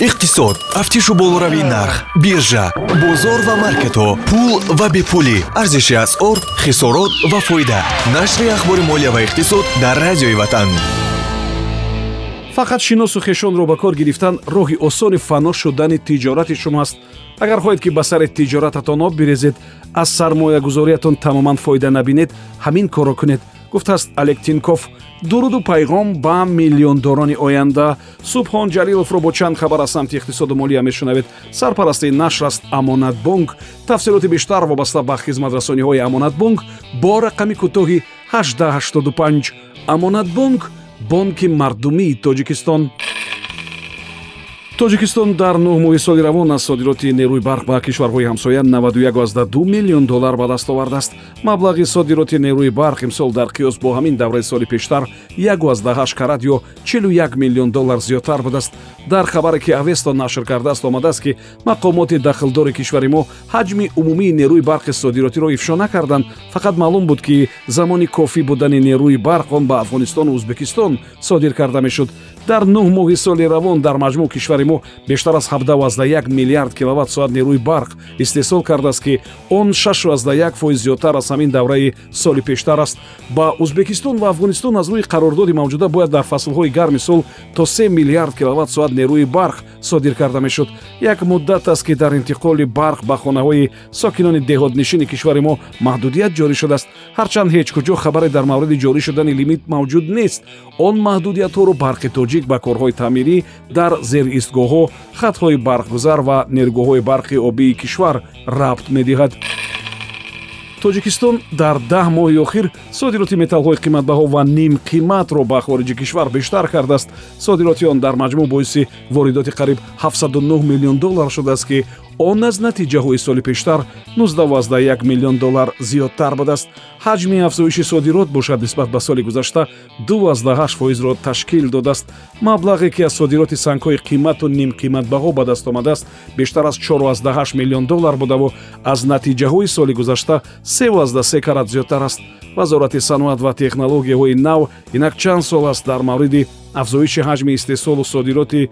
иқтисод. Тафтишу болоравии нарх биржа бозор ва маркетҳо пул ва бепулӣ. Арзиши асъор хисорот ва фоида. Нашри ахбори молия ва иқтисод дар радиои ватан. Фақат шиносу хешонро ба кор гирифтан роҳи осони фано шудани тиҷорати шумоаст агар хоҳед ки ба сари тиҷорататон об бирезед аз сармоягузориятон тамоман фоида набинед ҳамин корро кунед гуфтааст алек тинков дуруду пайғом ба миллиондорони оянда субҳон ҷалиловро бо чанд хабар аз самти иқтисоду молия мешунавед. Сарпарасти нашр аст амонатбонк тафсилоти бештар вобаста ба хизматрасониҳои амонатбонк бо рақами кӯтоҳи 1885 амонатбонк бонки мардумии тоҷикистон тоҷикистон дар нӯҳ моҳи соли равон аз содироти нерӯи барқ ба кишварҳои ҳамсоя 91 миллион доллар ба даст овардааст маблағи содироти нерӯи барқ имсол дар қиёс бо ҳамин давраи соли пештар 18 карат ё 41 миллион доллар зиёдтар будааст. Дар хабаре ки авесто нашр кардааст омадааст ки мақомоти дахлдори кишвари мо ҳаҷми умумии нерӯи барқи содиротиро ифшо накарданд. Фақат маълум буд ки замони кофӣ будани нерӯи барқ он ба афғонистону узбекистон содир карда мешуд дар нӯҳ моҳи соли равон дар маҷмӯъ кишвари мо бештар аз 71 миллиард киловаттсоат нерӯи барқ истеҳсол кардааст ки он 61 фоиз зиёдтар аз ҳамин давраи соли пештар аст. Ба узбекистон ва афғонистон аз рӯи қарордоди мавҷуда бояд дар фаслҳои гарми сол то 3 миллиард киловаттсоат нерӯи барқ содир карда мешуд. Як муддат аст ки дар интиқоли барқ ба хонаҳои сокинони деҳотнишини кишвари мо маҳдудият ҷорӣ шудааст. Ҳарчанд ҳеҷ куҷо хабаре дар мавриди ҷорӣ шудани лимит мавҷуд нест. Он маҳдудиятҳоро барқи тоҷик ба корҳои таъмирӣ дар зеристгоҳҳо хатҳои барқгузар ва нерӯгоҳҳои барқи обии кишвар рабт медиҳад. тоҷикистон дар даҳ моҳи охир содироти металлҳои қиматбаҳо ва нимқиматро ба хориҷи кишвар бештар кардааст. содироти он дар маҷмӯъ боиси воридоти қариб 79 миллион доллар шудааст ки он аз натиҷаҳои соли пештар 19 миллион доллар зиёдтар будааст. ҳаҷми афзоиши содирот бошад нисбат ба соли гузашта 28 фоизро ташкил додааст. маблағе ки аз содироти сангҳои қимату нимқиматбаҳо ба даст омадааст бештар аз 48 миллион доллар будаву аз натиҷаҳои соли гузашта 33 карат зиёдтар аст. вазорати саноат ва технологияҳои нав инак чанд сол аст дар мавриди афзоиши ҳаҷми истеҳсолу содироти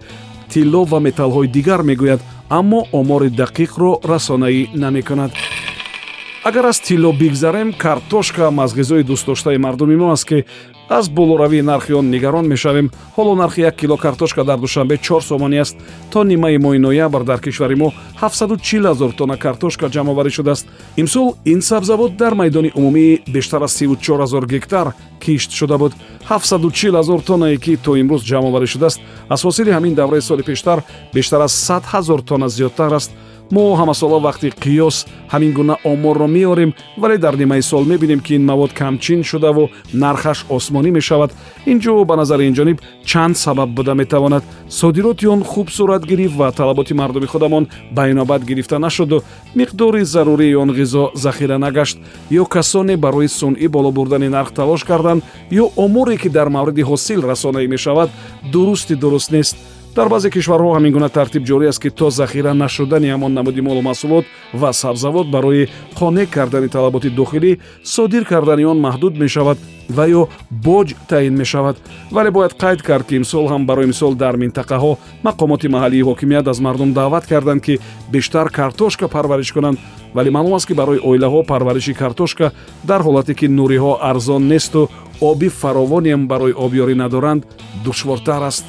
тилло ва металлҳои дигар мегӯяд аммо омори дақиқро расонаӣ намекунад. Агар аз тилло бигзарем картошка ҳам аз ғизои дӯстдоштаи мардуми мо аст ки аз болоравии нархи он нигарон мешавем. Ҳоло нархи як кило картошка дар душанбе чор сомонӣ аст. То нимаи моҳи ноябр дар кишвари мо 740 ҳазор тонна картошка ҷамъоварӣ шудааст. Имсол ин сабзавот дар майдони умумӣ бештар аз 34 ҳазор гектар кишт шуда буд. 740 ҳазор тоннае ки то имрӯз ҷамъоварӣ шудааст. Аз ҳосили ҳамин давраи соли пештар бештар аз 100 ҳазор тонна зиёдтар аст мо ҳамасола вақти қиёс ҳамин гуна оморро меорем вале дар нимаи сол мебинем ки ин мавод камчин шудаву нархаш осмонӣ мешавад. Ин ҷо ба назари инҷониб чанд сабаб буда метавонад. Содироти он хуб сурат гирифт ва талаботи мардуми худамон ба инобат гирифта нашуду миқдори зарурии он ғизо захира нагашт. Ё касоне барои сунъӣ боло бурдани нарх талош карданд ё оморе ки дар мавриди ҳосил расонаӣ мешавад дурусти дуруст нест дар баъзе кишварҳо ҳамин гуна тартиб ҷорӣ аст ки то захира нашудани ҳамон намуди молу маҳсулот ва сабзавот барои қонеъ кардани талаботи дохилӣ содир кардани он маҳдуд мешавад ва ё боҷ таъин мешавад. Вале бояд қайд кард ки имсол ҳам барои мисол дар минтақаҳо мақомоти маҳаллии ҳокимият аз мардум даъват карданд ки бештар картошка парвариш кунанд. Вале маълум аст ки барои оилаҳо парвариши картошка дар ҳолате ки нуриҳо арзон несту оби фаровонеам барои обёрӣ надоранд душвортар аст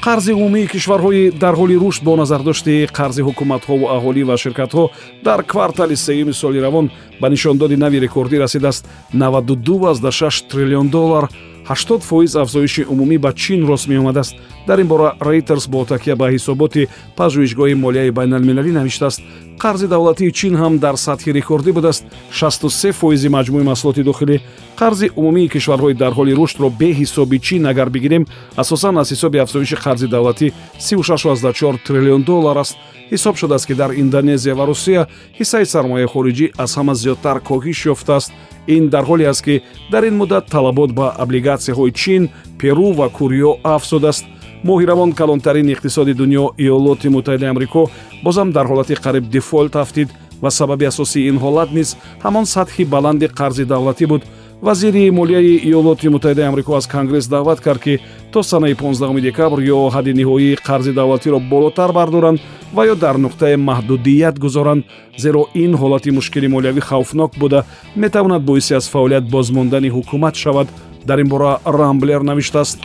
қарзи умумии кишварҳои дар ҳоли рушд бо назардошти қарзи ҳукуматҳову аҳолӣ ва ширкатҳо дар квартали сеюми соли равон ба нишондоди нави рекордӣ расидааст 92 триллион доллар. 80 фоиз афзоиши умумӣ ба чин рост меомадааст. Дар ин бора рейтерс бо такя ба ҳисоботи пажӯҳишгоҳи молияи байналмилалӣ навиштааст қарзи давлатии чин ҳам дар сатҳи рекордӣ будааст. 63 фоизи маҷмӯи маҳсулоти дохилӣ қарзи умумии кишварҳои дар ҳоли рушдро беҳисоби чин агар бигирем асосан аз ҳисоби афзоиши қарзи давлатӣ 36 триллион доллар аст. ҳисоб шудааст ки дар индонезия ва русия ҳиссаи сармояи хориҷӣ аз ҳама зиёдтар коҳиш ёфтааст. ин дар ҳоле аст ки дар ин муддат талабот ба облигатсияҳои чин перу ва кӯриё афзудааст моҳи равон калонтарин иқтисоди дунё иёлоти муттаҳидаи амрико бозам дар ҳолати қариб дефолт афтид ва сабаби асосии ин ҳолат низ ҳамон сатҳи баланди қарзи давлатӣ буд. Вазири молияи иёлоти муттаҳидаи амрико аз конгресс даъват кард ки то санаи 15 декабр ё ҳадди ниҳоии қарзи давлатиро болотар бардоранд ва ё дар нуқтаи маҳдудият гузоранд зеро ин ҳолати мушкили молиявӣ хавфнок буда метавонад боиси аз фаъолият бозмондани ҳукумат шавад. Дар ин бора рамблер навиштааст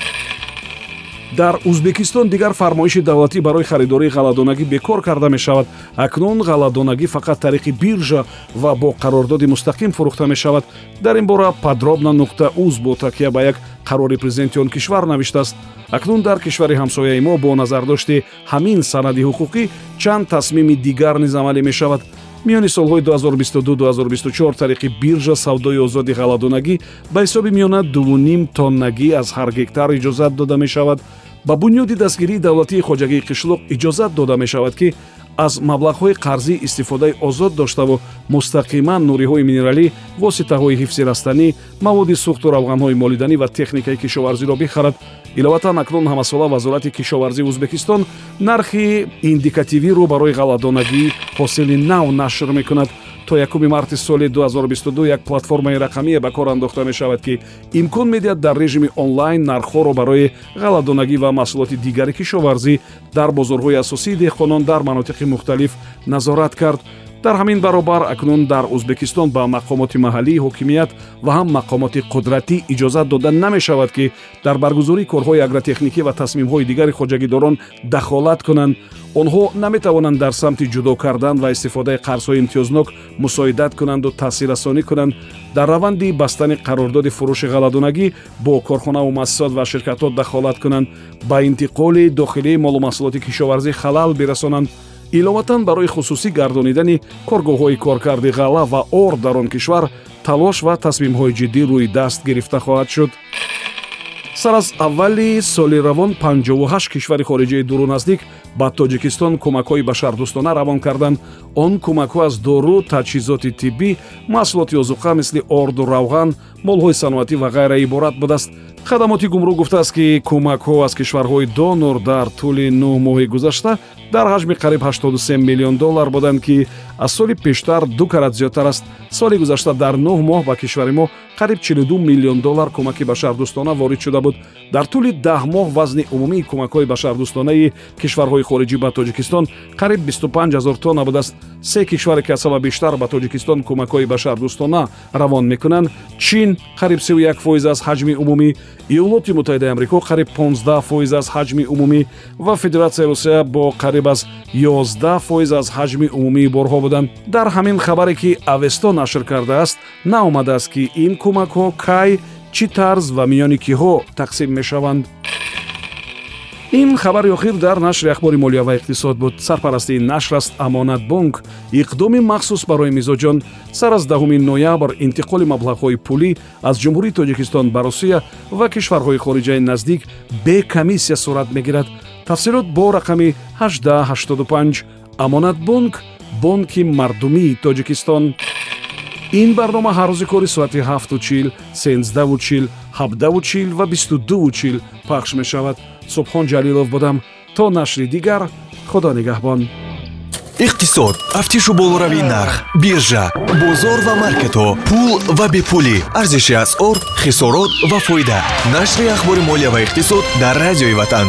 дар узбекистон дигар фармоиши давлатӣ барои харидории ғалладонагӣ бекор карда мешавад. Акнун ғалладонагӣ фақат тариқи биржа ва бо қарордоди мустақим фурӯхта мешавад. Дар ин бора подробна нуқта уз бо такя ба як қарори президенти он кишвар навиштааст. Акнун дар кишвари ҳамсояи мо бо назардошти ҳамин санади ҳуқуқӣ чанд тасмими дигар низ амалӣ мешавад миёни солҳои 2022-2024 тариқи биржа савдои озоди ғалладонагӣ ба ҳисоби миёна 2 тоннагӣ аз ҳар гектар иҷозат дода мешавад. Ба бунёди дастгирии давлатии хоҷагии қишлоқ иҷозат дода мешавад ки аз маблағҳои қарзӣ истифодаи озод доштаву мустақиман нуриҳои минералӣ воситаҳои ҳифзи растанӣ маводи сӯхту равғанҳои молиданӣ ва техникаи кишоварзиро бихарад иловатан акнун ҳамасола вазорати кишоварзии ӯзбекистон нархи индикативиро барои ғалладонагӣ ҳосили нав нашр мекунад то 1 марти соли 2022 як платформаи рақамие ба кор андохта мешавад ки имкон медиҳад дар режими онлайн нархҳоро барои ғалладонагӣ ва маҳсулоти дигари кишоварзӣ дар бозорҳои асосии деҳқонон дар манотиқи мухталиф назорат кард дар ҳамин баробар акнун дар ӯзбекистон ба мақомоти маҳаллии ҳокимият ва ҳам мақомоти қудратӣ иҷозат дода намешавад ки дар баргузории корҳои агротехникӣ ва тасмимҳои дигари хоҷагидорон дахолат кунанд. Онҳо наметавонанд дар самти ҷудо кардан ва истифодаи қарзҳои имтиёзнок мусоидат кунанду таъсиррасонӣ кунанд. Дар раванди бастани қарордоди фурӯши ғалладонагӣ бо корхонаву муассисот ва ширкатҳо дахолат кунанд. Ба интиқоли дохилии молу маҳсулоти кишоварзӣ халал бирасонанд иловатан барои хусусӣ гардонидани коргоҳҳои коркарди ғалла ва ор дар он кишвар талош ва тасмимҳои ҷиддӣ рӯи даст гирифта хоҳад шуд. Сар аз аввали соли равон 58 кишвари хориҷии дуру наздик ба тоҷикистон кӯмакҳои башардӯстона равон карданд. Он кӯмакҳо аз дору таҷҳизоти тиббӣ маҳсулоти озуқа мисли орду равған молҳои саноатӣ ва ғайра иборат будааст хадамоти гумрӯҳ гуфтааст ки кӯмакҳо аз кишварҳои донор дар тӯли нӯ моҳи гузашта дар ҳаҷми қариб 83 миллион доллар буданд ки аз соли пештар ду карат зиёдтар аст. Соли гузашта дар нӯ моҳ ба кишвари мо қариб 42 миллион доллар кӯмаки башардӯстона ворид шуда буд. Дар тӯли даҳ моҳ вазни умумии кӯмакҳои башардӯстонаи кишварҳои хориҷӣ ба тоҷикистон қариб 25 ҳазор тонна будааст. Се кишваре ки аз ҳама бештар ба тоҷикистон кӯмакҳои башардӯстона равон мекунанд. Чин қариб 31 фоиз аз ҳаҷми умумӣ иёлоти муттаҳидаи амрико қариб 15 фоиз аз ҳаҷми умумӣ ва федератсияи русия бо қариб аз 11 фоиз аз ҳаҷми умумии борҳо буданд. Дар ҳамин хабаре ки авесто нашр кардааст наомадааст ки ин кӯмакҳо кай чӣ тарз ва миёни киҳо тақсим мешаванд? Ин хабари охир дар нашри ахбори молия ва иқтисод буд. Сарпарастии нашр аст амонатбонк иқдоми махсус барои мизоҷон сар аз даҳуми ноябр интиқоли маблағҳои пулӣ аз ҷумҳурии тоҷикистон ба русия ва кишварҳои хориҷаи наздик бе комиссия сурат мегирад. Тафсилот бо рақами 1885 амонатбонк бонки мардумии тоҷикистон ин барнома ҳар рӯзи кори соати 7чил 13чил 17чил ва 22чил пахш мешавад. Субҳон ҷалилов будам. То нашри дигар худо нигаҳбон. Иқтисод. Тафтишу болоравии нарх биржа бозор ва маркетҳо пул ва бепулӣ. Арзиши асъор хисорот ва фоида. Нашри ахбори молия ва иқтисод дар радиои ватан